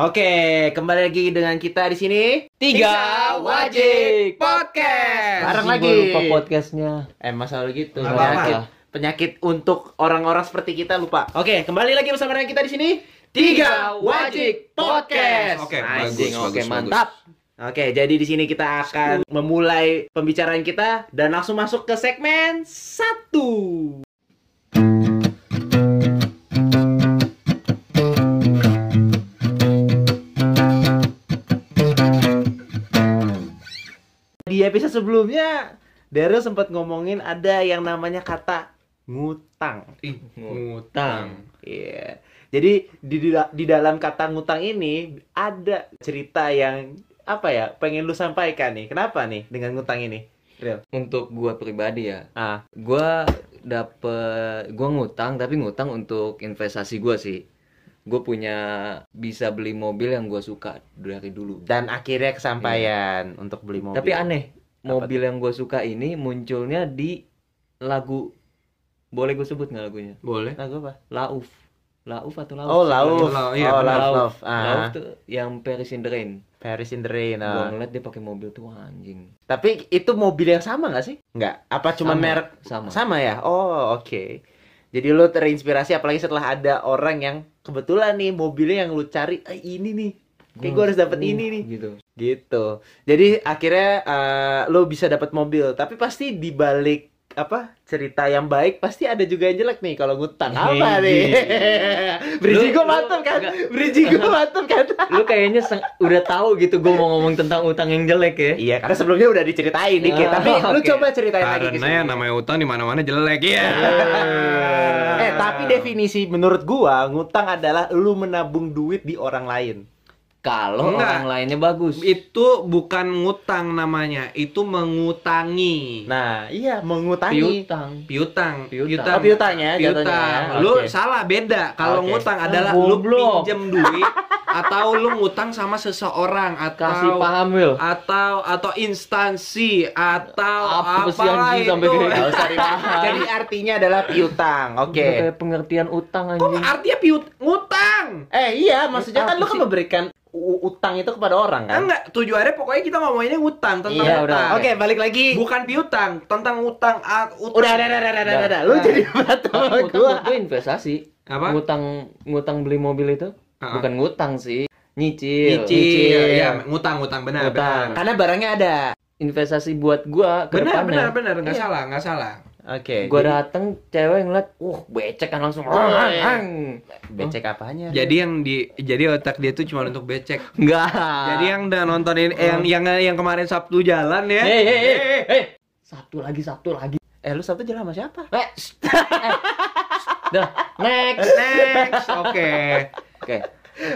Oke, kembali lagi dengan kita di sini. Tiga Wajib Podcast. Bareng lagi. gua lupa podcastnya. Eh, masalah gitu. Nggak Penyakit, apa-apa. penyakit untuk orang-orang seperti kita lupa. Oke, kembali lagi bersama dengan kita di sini. Tiga Wajib Podcast. Oke, Anjing, bagus, oke bagus, mantap. Oke, jadi di sini kita akan memulai pembicaraan kita dan langsung masuk ke segmen satu. Di episode sebelumnya, Daryl sempat ngomongin ada yang namanya kata ngutang. Ih, Ngutang. Iya. Jadi di, di di dalam kata ngutang ini ada cerita yang apa ya pengen lu sampaikan nih. Kenapa nih dengan ngutang ini? Real. Untuk gua pribadi ya, Ah, gua dapet gua ngutang tapi ngutang untuk investasi gua sih. Gue punya bisa beli mobil yang gua suka dari dulu. dan akhirnya kesampaian untuk beli mobil. Tapi aneh, Apa mobil yang gue suka ini munculnya di lagu boleh gue sebut nggak lagunya? boleh. Lagu apa? Lauf, Lauf atau Lauf? Oh, Lauf. Lauf, iya, oh. Lauf, Lauf. Lauf. Lauf Ah, tuh yang Paris in the Rain. Paris in the Rain. Gua ah. ngeliat dia pakai mobil tuh anjing. Tapi itu mobil yang sama nggak sih? Nggak. Apa cuma merek sama. sama ya? Oh, oke. Jadi lu terinspirasi apalagi setelah ada orang yang kebetulan nih mobilnya yang lu cari eh, ini nih. Kayak gue harus dapat Uh, ini nih. Gitu. Gitu. Jadi akhirnya eh, lo bisa dapat mobil, tapi pasti di balik apa cerita yang baik pasti ada juga yang jelek nih. Kalau ngutang apa nih? Bridging gue Lu- lu mantap kan? bridging gue mantap kan? Lu kayaknya seng- udah tahu gitu gue mau ngomong tentang utang yang jelek ya. iya karena sebelumnya udah diceritain dikit. Ah, tapi lu oke. coba ceritain lagi ke Karena yang namanya utang di mana-mana jelek ya. eh tapi definisi menurut gua ngutang adalah lu menabung duit di orang lain Kalau Enggak. orang lainnya bagus. Itu bukan ngutang namanya, itu mengutangi. nah iya mengutangi Piutang. Piutang, Piutang. Oh, piutang ya Piutang. jatuhnya ya? Lu Oke. salah beda. Kalau Oke. ngutang Ah, adalah lu goblok. pinjem duit atau lu ngutang sama seseorang atau Kasih paham Will. atau atau instansi atau Apa apa, sih anjing sampai itu. Jadi artinya adalah piutang. Oke. Kayak pengertian utang Kok anjing. artinya piut ngutang? Eh iya, maksudnya kan Apa lu kan memberikan utang itu kepada orang kan? Enggak, tujuannya pokoknya kita ngomonginnya ngutang tentang Iya, utang. udah. Oke, balik lagi. Bukan piutang, tentang utang, ah, utang. Udah, udah, udah, udah, udah, udah, udah. Lu Nah. jadi batu sama gua. buat gue investasi. Apa? Ngutang ngutang beli mobil itu Ah. bukan ngutang sih. Nyicil. Nyicil, ya, ngutang, ngutang, benar, Ngutang. benar. Karena barangnya ada. Investasi buat gua ke Benar, depannya. benar, benar, nggak Iya. salah, nggak salah. Oke. Gua jadi- dateng cewek ngeliat, wah becek kan langsung. Oh, Hang, iya. becek apanya? Jadi yang di, jadi otak dia tuh cuma untuk becek. Enggak. Jadi yang udah nontonin, eh, yang yang yang kemarin Sabtu jalan ya. Hei, hei, hei, hei. Satu lagi, satu lagi. eh lu Sabtu jalan sama siapa? Eh. Eh. Dah, next. Next, oke. Oke.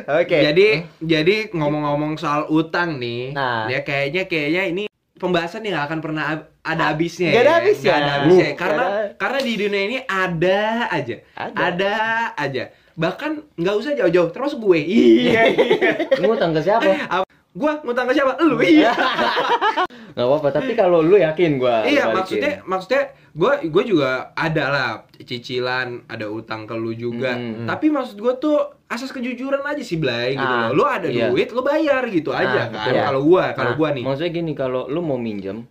Oke. Jadi jadi ngomong-ngomong soal utang nih, Nah. ya kayaknya kayaknya ini pembahasan yang nggak akan pernah ab- ada habisnya. Nggak ada ya. habisnya. Nggak ada habisnya. Nggak Karena ada. karena di dunia ini ada aja, Ada. ada aja. Bahkan nggak usah jauh-jauh, termasuk gue. Iya. iya. Ngutang ke siapa? Gua ngutang ke siapa? Lu. Iya. Gak apa-apa, tapi kalau lu yakin gua Iya, maksudnya maksudnya gue gue juga ada lah cicilan, ada utang ke lu juga. Hmm. Tapi maksud gue tuh asas kejujuran aja sih Blay gitu Ah, loh. Lu ada iya. duit, lu bayar gitu Ah, aja kan. betul. Kalau gua, kalau Nah, gua nih. Maksudnya gini, kalau lu mau minjem,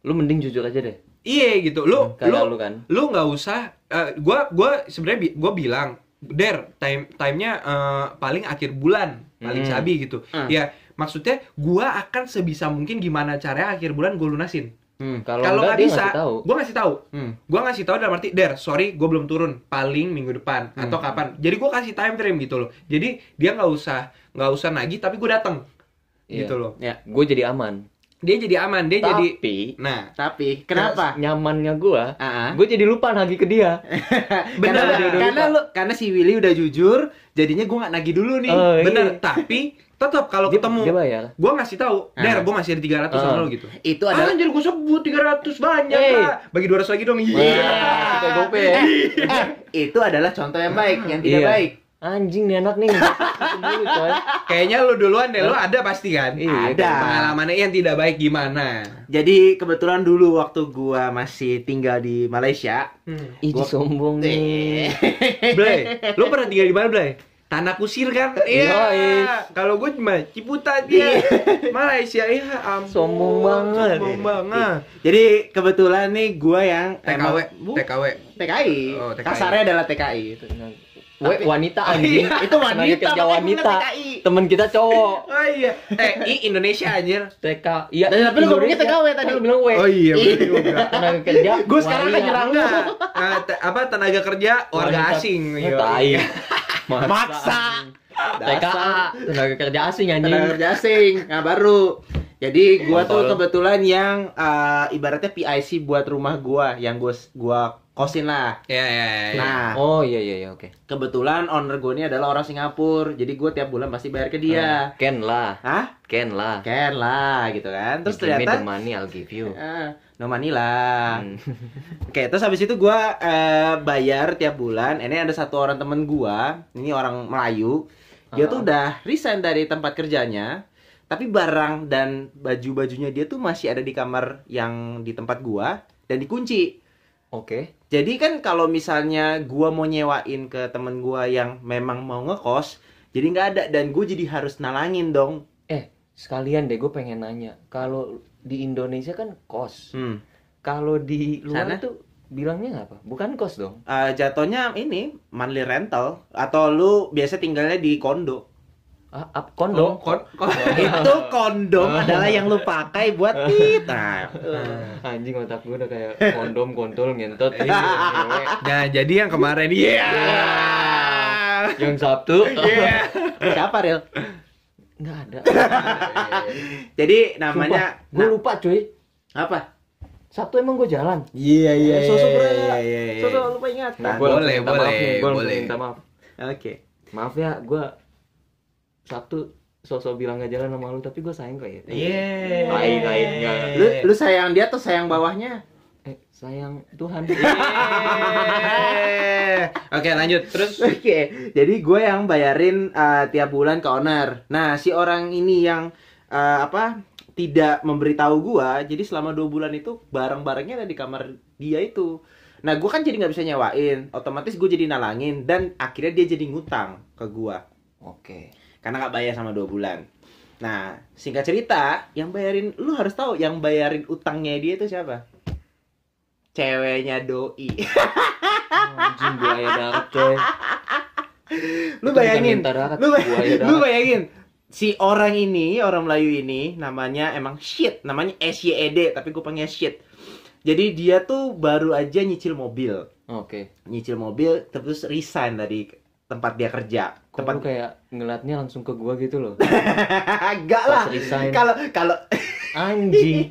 lu mending jujur aja deh. Iya gitu. Lu Kayak lu lu kan. lu nggak usah eh, gua gua sebenarnya bi- gua bilang der time timenya eh, paling akhir bulan paling Hmm. sabi gitu Hmm. ya maksudnya gua akan sebisa mungkin gimana caranya akhir bulan gua lunasin Hmm, kalau nggak bisa ngasih tahu. gua ngasih tahu Hmm. gua ngasih tahu dalam arti der sorry gua belum turun paling minggu depan Hmm. atau kapan jadi gua kasih time frame gitu loh jadi dia nggak usah nggak usah nagih tapi gua datang Iya. gitu loh Ya. Gue jadi aman. dia jadi aman dia jadi Tapi nah Tapi kenapa? nyamannya gua, Ah, ah. gue jadi lupa nagih ke dia. benar karena, karena lu karena si Willy udah jujur, jadinya gua nggak nagih dulu nih. Oh, iya. bener tapi tetap kalau Dia, ketemu dia bayar. gua ngasih tahu der Ah. gua masih ada 300 sama Ah. lo gitu Itu ah, adalah anjir gua sebut 300 banyak Hey. lah bagi 200 lagi dong iya Wah, kita gope ya. eh, itu adalah contoh yang baik, yang tidak Iya. baik. Anjing nih anak nih. Kayaknya lu duluan deh lu ada pasti kan Iya, Ada. pengalamannya yang tidak baik gimana Jadi kebetulan dulu waktu gua masih tinggal di Malaysia, hmm. Ih, Gua- sombong nih. Blay lu pernah tinggal di mana Blay tanah kusir kan? Iya. Kalau gue cuma Ciputat dia. Malaysia ya ampun. Sombong banget. Sombong banget. Jadi kebetulan nih gua yang TKW, emang- TKW. TKI. Oh, TKI. Kasarnya adalah TKI itu. We, wanita anjing. Itu wanita, kerja wanita. Temen kita cowok. Oh iya. Eh, i Indonesia anjir. TK. Iya. Dan tapi lu ngomongnya. TKW tadi. Kan lu bilang W. Oh iya. Tenaga kerja. Gua sekarang waria. nyerang. Eh, apa tenaga kerja warga asing. Ya, Tai. Maksa. TKA. Tenaga kerja asing anjing. Tenaga kerja asing. Nah, baru. Jadi gua tuh kebetulan yang eh, ibaratnya PIC buat rumah gua yang gua gua kosin lah. Ya, ya, ya. Nah, Oh iya iya iya oke. kebetulan owner gue ini adalah orang Singapura. Jadi gua tiap bulan pasti bayar ke Ah, dia. Ken lah. Hah? Ken lah. Ken lah gitu kan. Terus Give me ternyata the money I'll give you. Ah, no money lah. Hmm. Oke, terus habis itu gua eh, bayar tiap bulan. Ini ada satu orang temen gua, ini orang Melayu. Dia tuh udah resign dari tempat kerjanya. Tapi barang dan baju-bajunya dia tuh masih ada di kamar yang di tempat gua dan dikunci. Oke. Jadi kan kalau misalnya gua mau nyewain ke temen gua yang memang mau ngekos, jadi nggak ada dan gue jadi harus nalangin dong. Eh, sekalian deh gue pengen nanya. Kalau di Indonesia kan kos. Hmm. Kalau di luar Sana? itu bilangnya apa? Bukan kos dong. Eh, jatuhnya ini monthly rental atau lu biasa tinggalnya di kondo. Ah, ap, Oh, kon, kon. itu kondom adalah yang lu pakai buat tit. Nah, Anjing otak gue udah kayak kondom, kontol, ngentot. Nah, jadi yang kemarin iya. Yang Sabtu. Iya. siapa Ril? Nggak ada. Jadi namanya gue nah, lupa cuy. apa? Sabtu emang gue jalan. Iya iya. Sosok iya, iya, iya, iya. Sosok lupa ingatan. Nah, boleh, boleh, gua boleh. Minta maaf. Oke. Maaf ya, gue Sabtu sosok bilang gak jalan sama lu, tapi gue sayang kok ya. Iya. Tai, tai, enggak. Lu lu sayang dia atau sayang bawahnya? Eh, sayang Tuhan. Iya. Oke, lanjut. Terus Oke, jadi gue yang bayarin uh, tiap bulan ke owner. Nah, si orang ini yang uh, apa tidak memberitahu gua, jadi selama dua bulan itu barang-barangnya ada di kamar dia itu. Nah, gue kan jadi nggak bisa nyewain, otomatis gue jadi nalangin dan akhirnya dia jadi ngutang ke gua Oke. Karena nggak bayar sama dua bulan. Nah, singkat cerita, yang bayarin lu harus tahu yang bayarin utangnya dia itu siapa? Ceweknya doi. Anjing buaya darat coy. lu bayangin, darat, lu, bay- buaya lu bayangin si orang ini orang Melayu ini namanya emang shit namanya SYED tapi gue shit jadi dia tuh baru aja nyicil mobil Oke. nyicil mobil terus resign dari tempat dia kerja tempat kayak ngeliatnya langsung ke gua gitu loh. enggak lah kalau kalau Anjing.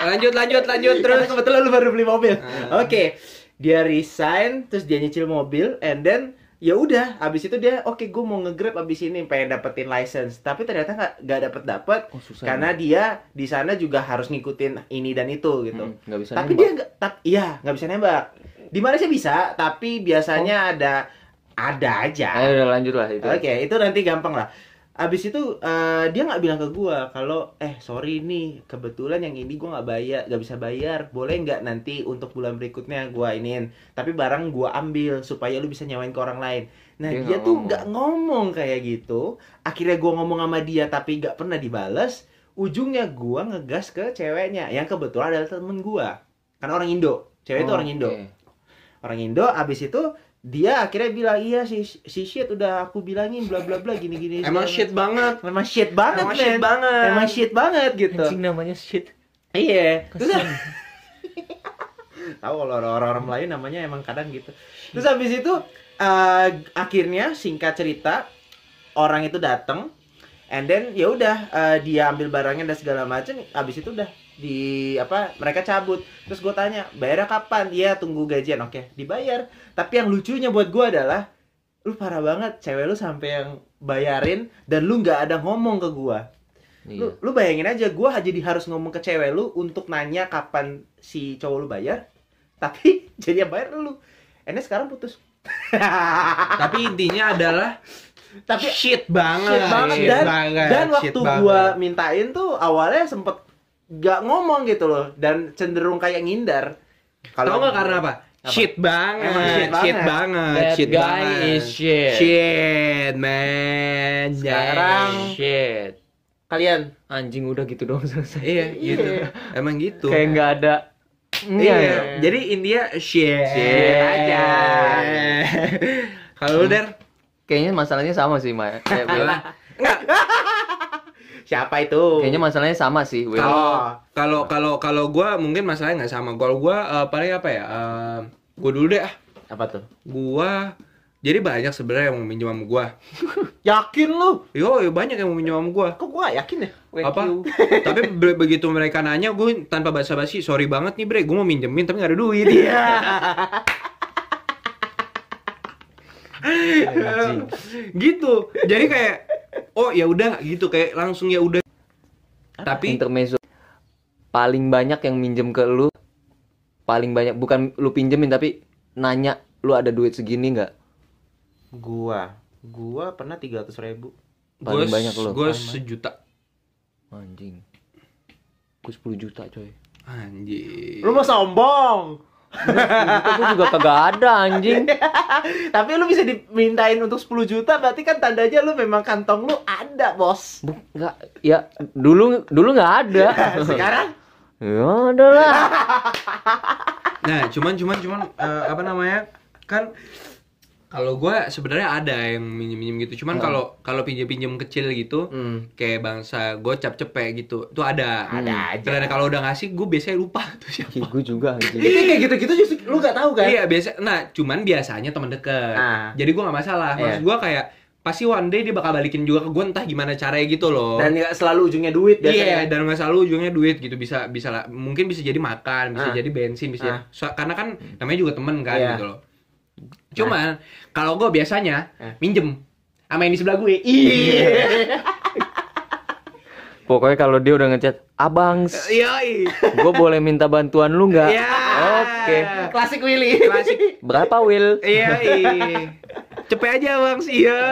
lanjut lanjut lanjut terus kebetulan lu baru beli mobil Ah. oke dia resign terus dia nyicil mobil and then ya udah abis itu dia oke gue mau nge-grab abis ini pengen dapetin license tapi ternyata nggak nggak dapet dapet Oh, susah. karena dia di sana juga harus ngikutin ini dan itu gitu. Hmm, nggak bisa tapi nembak. dia nggak, tap, iya nggak bisa nembak. Di Malaysia bisa, tapi biasanya ada ada aja. Ayo udah lanjut lah itu. Oke, itu nanti gampang lah. Abis itu eh, dia nggak bilang ke gua kalau eh sorry nih kebetulan yang ini gua nggak bayar, nggak bisa bayar. Boleh nggak nanti untuk bulan berikutnya gua inin. Tapi barang gua ambil supaya lu bisa nyawain ke orang lain. Nah Dia dia, nggak tuh nggak ngomong kayak gitu. Akhirnya gua ngomong sama dia tapi nggak pernah dibales. Ujungnya gua ngegas ke ceweknya yang kebetulan adalah temen gua. Karena orang Indo. Cewek itu Oh, orang Indo oke. orang Indo abis itu dia akhirnya bilang iya si si shit udah aku bilangin bla bla bla gini gini Emang shit banget. memang shit banget Emang men. shit banget. emang shit banget gitu Anjing namanya shit. iya terus tahu kalau orang-orang Melayu namanya emang kadang gitu terus habis itu eh, akhirnya singkat cerita orang itu datang and then ya udah eh, dia ambil barangnya dan segala macam habis itu udah di apa mereka cabut. Terus gue tanya bayarnya kapan? Iya tunggu gajian. Oke dibayar. Tapi yang lucunya buat gue adalah lu parah banget cewek lu sampai yang bayarin dan lu nggak ada ngomong ke lu, Iya. lu bayangin aja gua jadi harus ngomong ke cewek lu untuk nanya kapan si cowok lu bayar tapi jadi yang bayar lu. Ini sekarang putus. Tapi intinya adalah tapi shit banget. shit banget. Shit dan banget, dan shit waktu banget. gua mintain tuh awalnya sempet gak ngomong gitu loh dan cenderung kayak ngindar Tahu nggak karena apa? Shit banget, Emang shit shit banget. banget, That shit guy banget. is shit. Shit, man. Sekarang shit. Kalian Anjing udah gitu doang selesai. Iya, gitu. Emang gitu. Kayak nggak ada. Iya, Iya. jadi India shit, Shit aja. Kalau lu Der, Kayaknya masalahnya sama sih, Maya. Kayak gue. Siapa itu? Kayaknya masalahnya sama sih. Oh. kalau kalau kalau gua mungkin masalahnya nggak sama. Kalau gua eh, paling apa ya? Eh, gua dulu deh ah. Apa tuh? Gua jadi banyak sebenarnya yang mau minjem sama gua. Yakin lu? Yo, yo, banyak yang mau minjem sama gua. Kok gua yakin ya? apa? tapi be- begitu mereka nanya, gue tanpa basa-basi, sorry banget nih bre, gue mau minjemin tapi gak ada duit. Iya. gitu. Jadi kayak, oh ya udah gitu kayak langsung ya udah. Tapi intermezzo. Paling banyak yang minjem ke lu paling banyak bukan lu pinjemin tapi nanya lu ada duit segini nggak? Gua, gua pernah 300 ribu. Paling gue banyak lu. gue sejuta. Anjing. Gue 10 juta coy. Anjir. Lu mau sombong? Gue juga kagak ada anjing. Tapi lu bisa dimintain untuk 10 juta berarti kan tandanya lu memang kantong lu ada, Bos. Bu, enggak, ya dulu dulu nggak ada. Sekarang ya ada lah. Nah, cuman cuman cuman eh, apa namanya? Kan kalau gue sebenarnya ada yang minjem-minjem gitu. Cuman kalau kalau pinjem-pinjem kecil gitu, Hmm. kayak bangsa gocap cepek gitu, itu ada. Ada aja. Kalau udah ngasih, gue biasanya lupa tuh siapa. gue juga anjing. Itu kayak gitu-gitu justru lu gak tahu kan? Iya biasa. Nah, cuman biasanya teman deket. Ah. Jadi gue nggak masalah. Maksud Iya. gue kayak pasti one day dia bakal balikin juga ke gue entah gimana caranya gitu loh. Dan gak selalu ujungnya duit Iya, biasanya. dan nggak selalu ujungnya duit gitu bisa bisa lah mungkin bisa jadi makan, bisa Ah. jadi bensin, bisa Ah. so- karena kan namanya juga temen kan Iya. gitu loh. Cuman kalau gue biasanya Eh. minjem sama yang di sebelah gue. Iya. Pokoknya kalau dia udah ngechat, "Abang, gue boleh minta bantuan lu nggak?" Iya. Oke. Klasik Willy. Klasik. Berapa, Will? Iya. Cepet aja bang sih. Iya.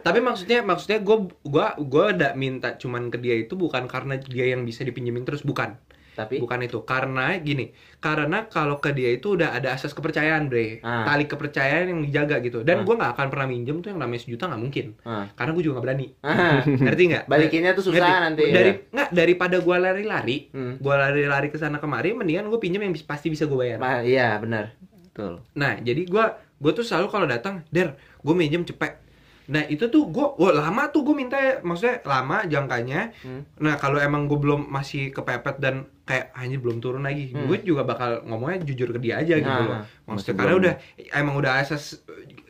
Tapi maksudnya maksudnya gue gua gua ada minta cuman ke dia itu bukan karena dia yang bisa dipinjemin terus bukan. Tapi Bukan itu. Karena gini, karena kalau ke dia itu udah ada asas kepercayaan, Bre. Ah. Tali kepercayaan yang dijaga gitu. Dan Ah. gua nggak akan pernah minjem tuh yang namanya sejuta nggak mungkin. Ah. Karena gue juga nggak berani. Ah. Ngerti nggak? Balikinnya tuh susah Ngerti? nanti. Dari nggak daripada gua lari-lari, Hmm. gua lari-lari ke sana kemari, mendingan gue pinjem yang pasti bisa gue bayar. Iya, benar. Betul. Nah, jadi gua gua tuh selalu kalau datang, "Der, gue minjem cepet." Nah, itu tuh gua wah, lama tuh gue minta maksudnya lama jangkanya. Hmm. Nah, kalau emang gue belum masih kepepet dan kayak anjir belum turun lagi, Hmm. gue juga bakal ngomongnya jujur ke dia aja gitu Nah, loh. masih Maksudnya karena belum. udah emang udah asas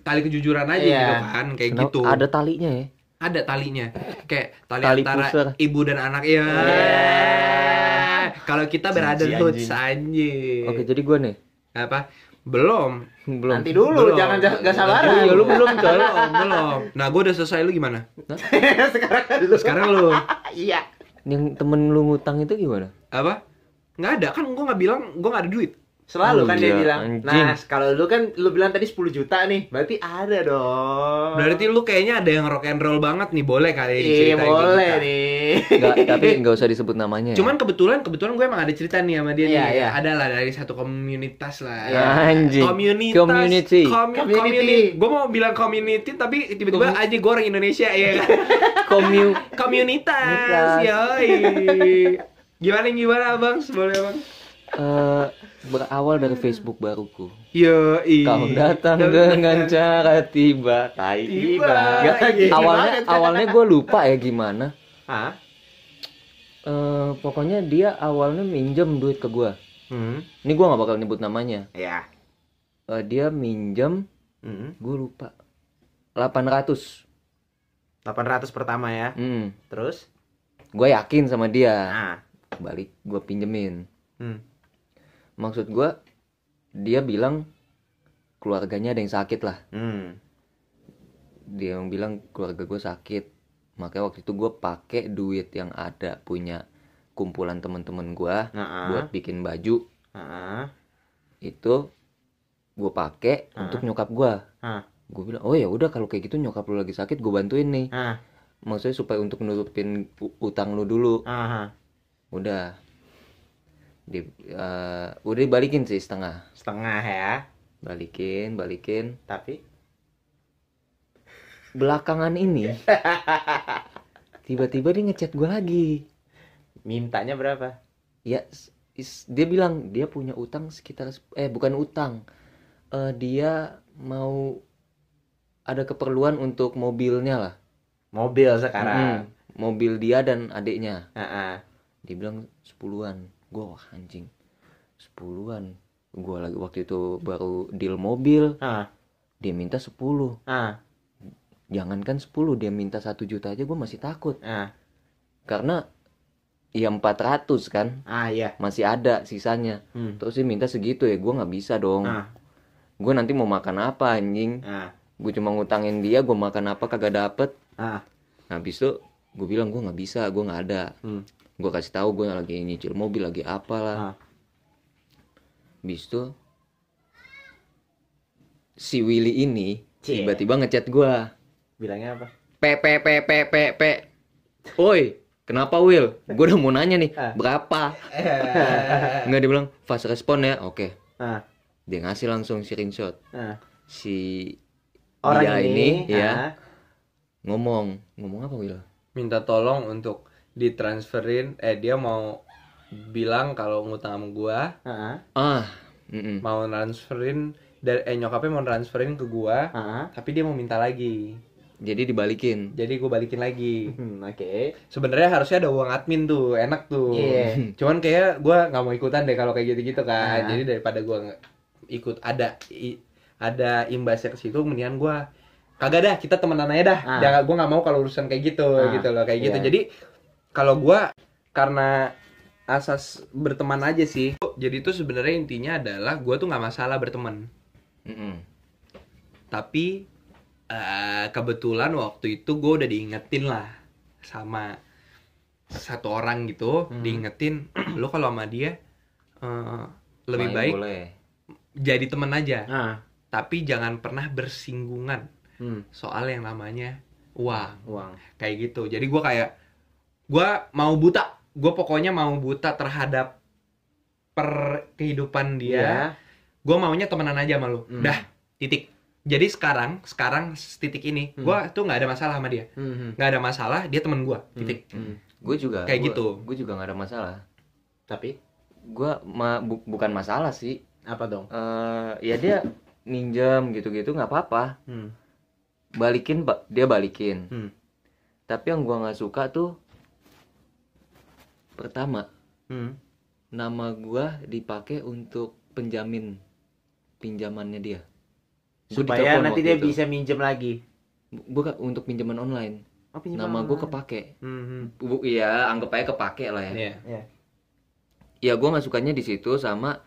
tali kejujuran aja Iya. gitu kan, kayak Kenapa- gitu. Ada talinya ya. Ada talinya. Kayak tali, Tali antara pusar. ibu dan anak ya. Kalau kita brotherhood Anjing, anjing. Oke, jadi gue nih. Apa? Belum. Belum. Nanti dulu, Belum. jangan jangan nggak sabaran. Iya, lu belum, belum, belum. Nah, gue udah selesai lu gimana? Sekarang kan dulu. Sekarang lu Iya. Yang temen lu ngutang itu gimana? apa? Nggak ada kan gue nggak bilang gue nggak ada duit. Selalu Oh, kan dia iya, bilang. anjing. Nah, kalau lu kan lu bilang tadi 10 juta nih, berarti ada dong. Berarti lu kayaknya ada yang rock and roll banget nih, boleh kali Iya, diceritain ke boleh kita. nih. Enggak, tapi nggak usah disebut namanya. ya. Cuman kebetulan kebetulan gue emang ada cerita nih sama dia Iya, nih. iya. Ada lah dari satu komunitas lah. Iya. anjing. Communitas, Community. Commu- Community. community. Gue mau bilang community tapi tiba-tiba aja gue orang Indonesia ya kan. Commu Komunitas, Komunitas. yoi. Gimana gimana abang? Boleh abang? eh, berawal dari Facebook baruku. Yoi. Kau datang dengan cara tiba. Tai. Tiba. Gak lagi. Awalnya awalnya gue lupa ya gimana. Hah? Eh, pokoknya dia awalnya minjem duit ke gua. Hmm. Ini gua nggak bakal nyebut namanya. Ya. Eh, dia minjem, Hmm. gue lupa. 800. 800 pertama ya. Hmm. Terus? Gue yakin sama dia. Nah. Balik gue pinjemin. Hmm. Maksud gua dia bilang keluarganya ada yang sakit lah. Hmm. Dia yang bilang keluarga gue sakit. Makanya waktu itu gue pakai duit yang ada punya kumpulan temen-temen gua Nah, buat bikin baju itu gue pakai untuk nyokap gua. Ah. Gue bilang, oh ya udah kalau kayak gitu nyokap lu lagi sakit gue bantuin nih. Maksudnya supaya untuk nutupin utang lu dulu. Ah. Udah. Di, eh, udah dibalikin sih setengah. Setengah ya. Balikin, balikin. Tapi Belakangan ini tiba-tiba dia ngechat gue lagi. mintanya berapa? Ya, is- dia bilang dia punya utang sekitar eh bukan utang. Eh, dia mau ada keperluan untuk mobilnya lah. Mobil Mm, sekarang. mobil dia dan adiknya. Heeh. Dia bilang sepuluhan. Gue wah anjing. Sepuluhan. Gue lagi waktu itu baru deal mobil. Ah, Dia minta 10 ah, Jangankan 10 dia minta satu juta aja gue masih takut. ah. Karena ya 400 kan Ah, iya. masih ada sisanya. Hmm. Terus dia minta segitu ya gue nggak bisa dong. Ah, Gue nanti mau makan apa anjing? ah, Gue cuma ngutangin dia gue makan apa kagak dapet. ah. Nah, habis itu gue bilang gue nggak bisa, gue nggak ada. Hmm. Gue kasih tahu gue lagi nyicil mobil lagi apalah. Ah. Habis itu si Willy ini tiba-tiba ngechat gue. Bilangnya apa? P P P P P P. Oi, kenapa Will? Gue udah mau nanya nih, Ah. berapa? Nggak dia bilang fast respon ya, oke. Ah, Dia ngasih langsung screenshot. ah. Si Orang dia ini, ini, ya ah, ngomong, ngomong apa Will? minta tolong untuk ditransferin eh dia mau bilang kalau ngutang sama gua ah, Ah, mm-mm. mau transferin dari eh nyokapnya mau transferin ke gua ah, ah. tapi dia mau minta lagi jadi dibalikin. jadi gua balikin lagi Hmm, Oke. sebenarnya harusnya ada uang admin tuh enak tuh Iya. cuman kayak gua nggak mau ikutan deh kalau kayak gitu-gitu kan Ah. jadi daripada gua ikut ada i- ada imbasnya ke situ mendingan gua kagak dah kita temenan aja dah Ah. jangan gua nggak mau kalau urusan kayak gitu Ah, gitu loh kayak gitu iya. jadi kalau gua karena asas berteman aja sih jadi itu sebenarnya intinya adalah gua tuh nggak masalah berteman Mm-mm. tapi eh, kebetulan waktu itu gue udah diingetin lah sama satu orang gitu Hmm. diingetin lo kalau sama dia eh, lebih Main baik boleh. jadi temen aja Ah, tapi jangan pernah bersinggungan hmm, soal yang namanya uang uang. kayak gitu jadi gue kayak gue mau buta gue pokoknya mau buta terhadap per kehidupan dia Iya. gue maunya temenan aja sama lu Hmm. dah titik jadi sekarang sekarang titik ini Hmm. gue tuh nggak ada masalah sama dia Hmm, hmm, nggak ada masalah dia temen gue titik hmm. Gue juga. Kayak gua- gitu. Gue juga nggak ada masalah. Tapi Gue ma- bu- bukan masalah sih. apa dong? Eh ya dia minjem gitu-gitu nggak apa-apa. Hmm. Balikin ba- dia balikin. Hmm. Tapi yang gua nggak suka tuh pertama Hmm. nama gua dipakai untuk penjamin pinjamannya dia. Gua Supaya nanti dia itu. bisa minjem lagi. Bu- bukan untuk pinjaman online. Oh, pinjaman Nama gua online. kepake. Hmm, hmm. Bu, iya, anggap aja kepake lah ya. Iya. Ya. Ya gua nggak sukanya di situ sama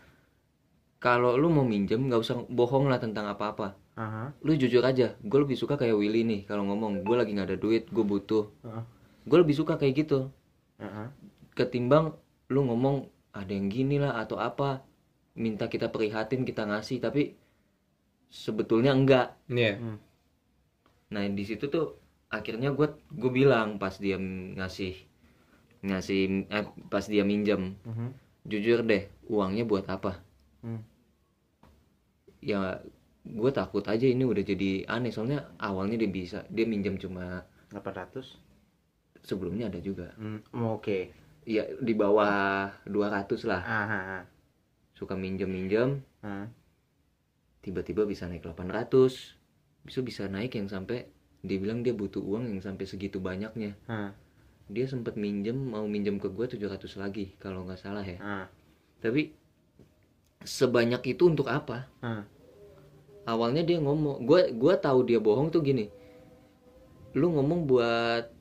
kalau lu mau minjem nggak usah bohong lah tentang apa-apa. Aha. Lu jujur aja. Gue lebih suka kayak Willy nih kalau ngomong. Gue lagi nggak ada duit, gue butuh. Heeh. Gue lebih suka kayak gitu. Aha. Ketimbang lu ngomong ada yang gini lah atau apa, minta kita prihatin kita ngasih tapi sebetulnya enggak. Iya. Nah di situ tuh akhirnya gue gue bilang pas dia ngasih ngasih eh, pas dia minjem Mhm. jujur deh uangnya buat apa Hmm. ya gue takut aja ini udah jadi aneh soalnya awalnya dia bisa dia minjem cuma 800. sebelumnya ada juga Hmm. Oke. Ya di bawah 200 lah Aha. suka minjem minjem Ah. tiba-tiba bisa naik 800 bisa bisa naik yang sampai dia bilang dia butuh uang yang sampai segitu banyaknya Ah. dia sempat minjem mau minjem ke gue 700 lagi kalau nggak salah ya Ah. tapi sebanyak itu untuk apa Ah. awalnya dia ngomong gue gua tahu dia bohong tuh gini lu ngomong buat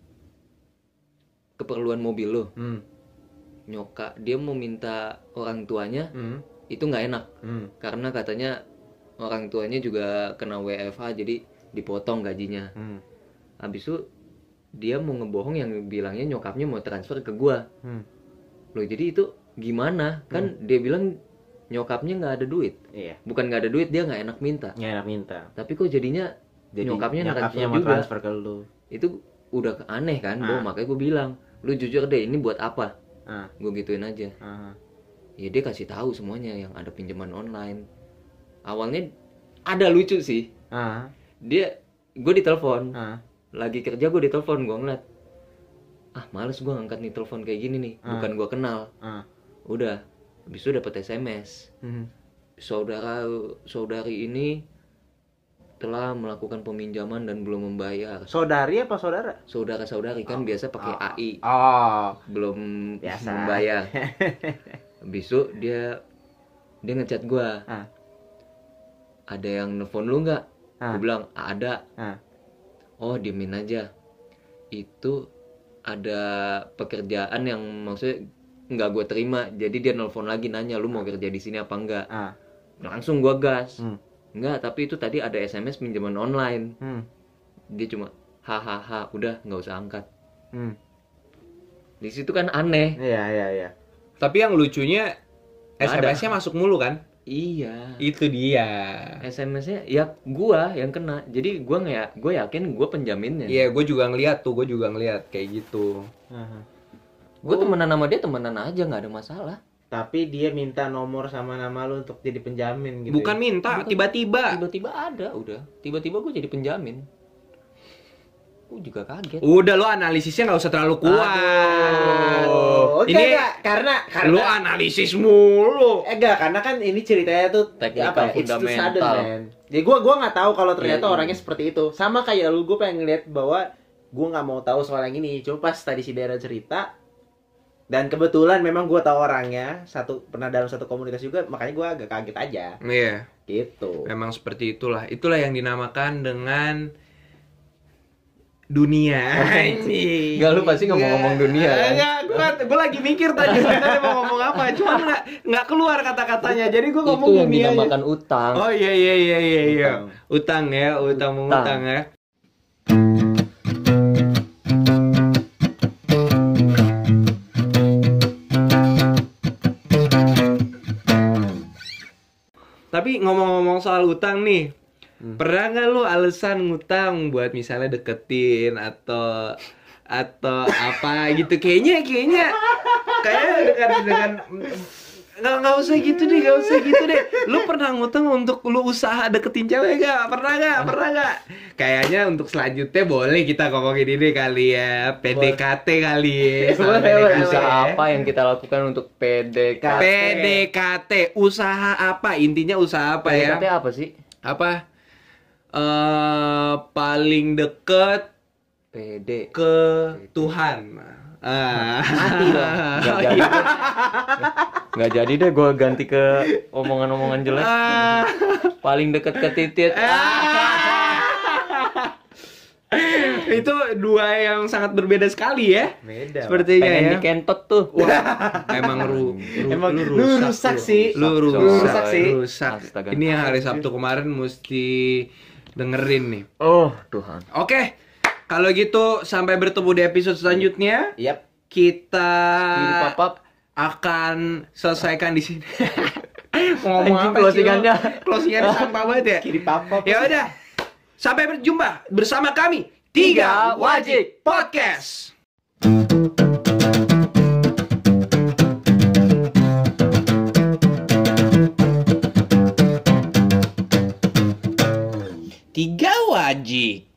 keperluan mobil lo Hmm. Nyokap dia mau minta orang tuanya Hmm. itu nggak enak Hmm. karena katanya orang tuanya juga kena WFH jadi dipotong gajinya Hmm. habis itu dia mau ngebohong yang bilangnya nyokapnya mau transfer ke gua Hmm. loh jadi itu gimana kan dia bilang nyokapnya nggak ada duit Iya. bukan nggak ada duit dia nggak enak minta Ya enak minta. tapi kok jadinya Jadi Nyokapnya transfer mau juga. transfer ke lu. itu udah aneh kan Bo, Ah. makanya gue bilang lu jujur deh ini buat apa Ah. gue gituin aja Ah. ya dia kasih tahu semuanya yang ada pinjaman online awalnya ada lucu sih Ah, dia gue ditelepon ah, lagi kerja gue ditelepon gue ngeliat ah males gue ngangkat nih telepon kayak gini nih Ah. bukan gue kenal ah. udah habis itu dapat sms Mhm. saudara saudari ini telah melakukan peminjaman dan belum membayar Saudari apa saudara? saudara saudari kan biasa pakai AI Oh, belum Biasa. membayar itu dia dia ngechat gua Ah. ada yang nelfon lu nggak Ah. Gua bilang ada ah. oh diemin aja itu ada pekerjaan yang maksudnya nggak gue terima jadi dia nelfon lagi nanya lu mau kerja di sini apa enggak Ah. langsung gua gas Hmm. Enggak tapi itu tadi ada sms pinjaman online Hmm. dia cuma hahaha udah nggak usah angkat Hmm. di situ kan aneh Iya, iya, iya. Tapi yang lucunya. SMS-nya masuk mulu kan? iya Itu dia. SMS-nya ya gua yang kena jadi gua nggak gue yakin gua penjaminnya Iya, gue juga ngeliat tuh, gue juga ngeliat kayak gitu. Aha. gue temenan sama dia temenan aja nggak ada masalah Tapi dia minta nomor sama nama lu untuk jadi penjamin gitu. Bukan ya? minta, tiba-tiba. tiba-tiba ada udah tiba-tiba gue jadi penjamin gue juga kaget Udah lo analisisnya nggak usah terlalu kuat. Aduh. Oke, ini enggak, karena karena lo analisis mulu. Eh enggak, karena kan ini ceritanya tuh Teknikal apa ya, it's too sudden, man. Jadi gua gua nggak tahu kalau ternyata Iya, iya. orangnya seperti itu. Sama kayak lu, gua pengen ngeliat bahwa gua nggak mau tahu soal yang ini. Cuma pas tadi si Dara cerita dan kebetulan memang gua tahu orangnya satu pernah dalam satu komunitas juga, makanya gua agak kaget aja Iya, gitu. memang seperti itulah. Itulah yang dinamakan dengan dunia. Anjing. Nggak, lu pasti ngomong-ngomong dunia, kan? Enggak, gua gua lagi mikir tadi sebenarnya mau ngomong apa, cuman nggak nggak keluar kata-katanya. Jadi gua ngomong itu yang dunia aja. dinamakan utang Oh iya iya iya iya iya. Utang. Utang ya, utang mengutang ya. Tapi ngomong-ngomong soal utang nih, pernah nggak lu alasan ngutang buat misalnya deketin atau atau apa gitu? Kayaknya kayaknya kayak dengan dengan nggak nggak usah gitu deh, nggak usah gitu deh. Lu pernah ngutang untuk lu usaha deketin cewek gak? Pernah gak? Pernah gak? Kayaknya untuk selanjutnya boleh kita ngomongin ini kali ya, PDKT kali ya. Boleh, PDKT usaha apa yang kita lakukan untuk PDKT PDKT, usaha apa? Intinya usaha apa ya? PDKT apa sih Apa? eh paling deket PD ke Tuhan. Ah. Mati dong. nggak jadi deh. nggak jadi deh gue ganti ke omongan-omongan jelek Ah. paling deket ke titit Itu dua yang sangat berbeda sekali ya. Beda. Sepertinya pengen ya. dikentot tuh Emang ru, ru- Emang lu lu rusak sih. Lu Rusak, rusak, rusak sih. rusak. Astaga. Ini yang hari Sabtu kemarin mesti dengerin nih. oh Tuhan Oke. Kalau gitu sampai bertemu di episode selanjutnya. Yep. Kita pop -up. akan selesaikan di sini. Ngomong apa closingannya? Closingannya sampah banget ya. Kiri papa. Ya udah. Sampai berjumpa bersama kami Tiga Wajib Podcast. Tiga Wajib.